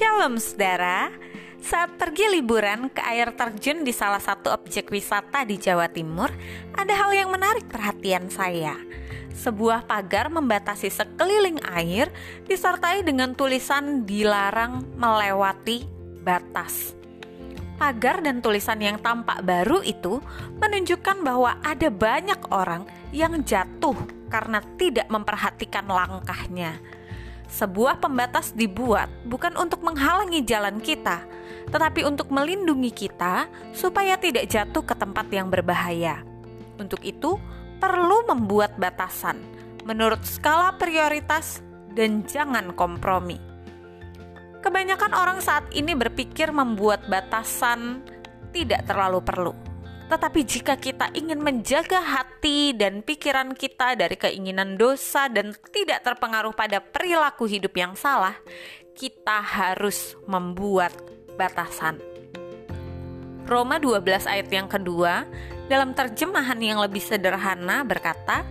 Shalom saudara. Saat pergi liburan ke air terjun di salah satu objek wisata di Jawa Timur Ada hal yang menarik perhatian saya. Sebuah pagar membatasi sekeliling air Disertai dengan tulisan dilarang melewati batas Pagar dan tulisan yang tampak baru itu menunjukkan bahwa ada banyak orang yang jatuh karena tidak memperhatikan langkahnya sebuah pembatas dibuat bukan untuk menghalangi jalan kita, tetapi untuk melindungi kita supaya tidak jatuh ke tempat yang berbahaya. Untuk itu, perlu membuat batasan menurut skala prioritas dan jangan kompromi. Kebanyakan orang saat ini berpikir membuat batasan tidak terlalu perlu tetapi jika kita ingin menjaga hati dan pikiran kita dari keinginan dosa dan tidak terpengaruh pada perilaku hidup yang salah, kita harus membuat batasan. Roma 12 ayat yang kedua dalam terjemahan yang lebih sederhana berkata,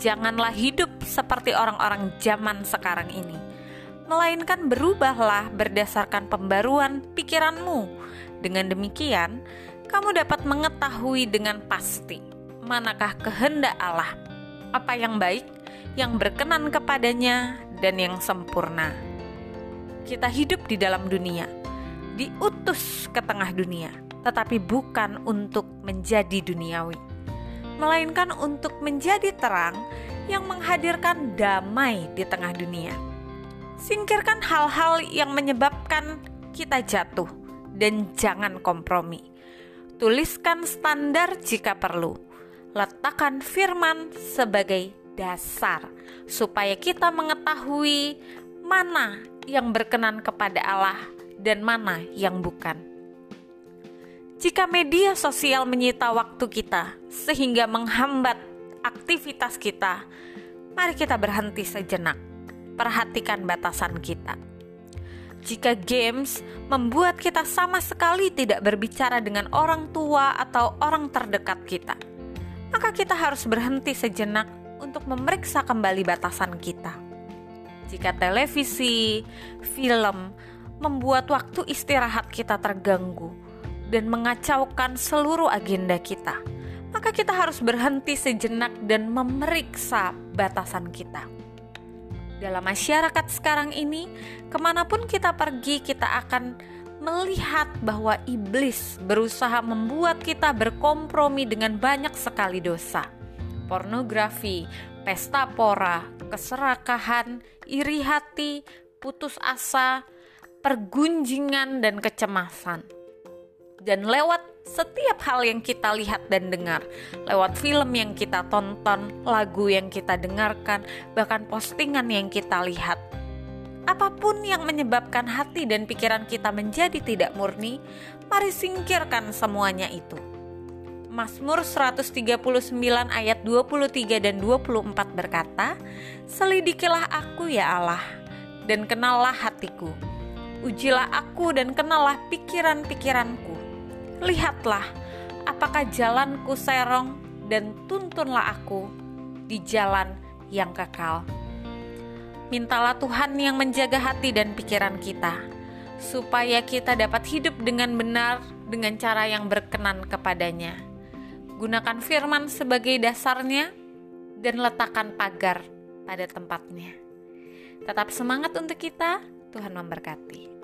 "Janganlah hidup seperti orang-orang zaman sekarang ini, melainkan berubahlah berdasarkan pembaruan pikiranmu. Dengan demikian, kamu dapat mengetahui dengan pasti manakah kehendak Allah, apa yang baik, yang berkenan kepadanya, dan yang sempurna. Kita hidup di dalam dunia, diutus ke tengah dunia, tetapi bukan untuk menjadi duniawi, melainkan untuk menjadi terang yang menghadirkan damai di tengah dunia. Singkirkan hal-hal yang menyebabkan kita jatuh, dan jangan kompromi Tuliskan standar jika perlu. Letakkan firman sebagai dasar supaya kita mengetahui mana yang berkenan kepada Allah dan mana yang bukan. Jika media sosial menyita waktu kita sehingga menghambat aktivitas kita, mari kita berhenti sejenak. Perhatikan batasan kita. Jika games membuat kita sama sekali tidak berbicara dengan orang tua atau orang terdekat kita, maka kita harus berhenti sejenak untuk memeriksa kembali batasan kita. Jika televisi, film membuat waktu istirahat kita terganggu dan mengacaukan seluruh agenda kita, maka kita harus berhenti sejenak dan memeriksa batasan kita dalam masyarakat sekarang ini, ke mana pun kita pergi, kita akan melihat bahwa iblis berusaha membuat kita berkompromi dengan banyak sekali dosa. Pornografi, pesta pora, keserakahan, iri hati, putus asa, pergunjingan, dan kecemasan. Dan lewat setiap hal yang kita lihat dan dengar, lewat film yang kita tonton, lagu yang kita dengarkan, bahkan postingan yang kita lihat. Apa pun yang menyebabkan hati dan pikiran kita menjadi tidak murni, mari singkirkan semuanya itu. Mazmur 139 ayat 23 dan 24 berkata, Selidikilah aku ya Allah, dan kenallah hatiku. Ujilah aku dan kenallah pikiran-pikiranku Lihatlah, apakah jalanku serong dan tuntunlah aku di jalan yang kekal. Mintalah Tuhan yang menjaga hati dan pikiran kita, supaya kita dapat hidup dengan benar dengan cara yang berkenan kepadanya. Gunakan firman sebagai dasarnya dan letakkan pagar pada tempatnya. Tetap semangat untuk kita, Tuhan memberkati.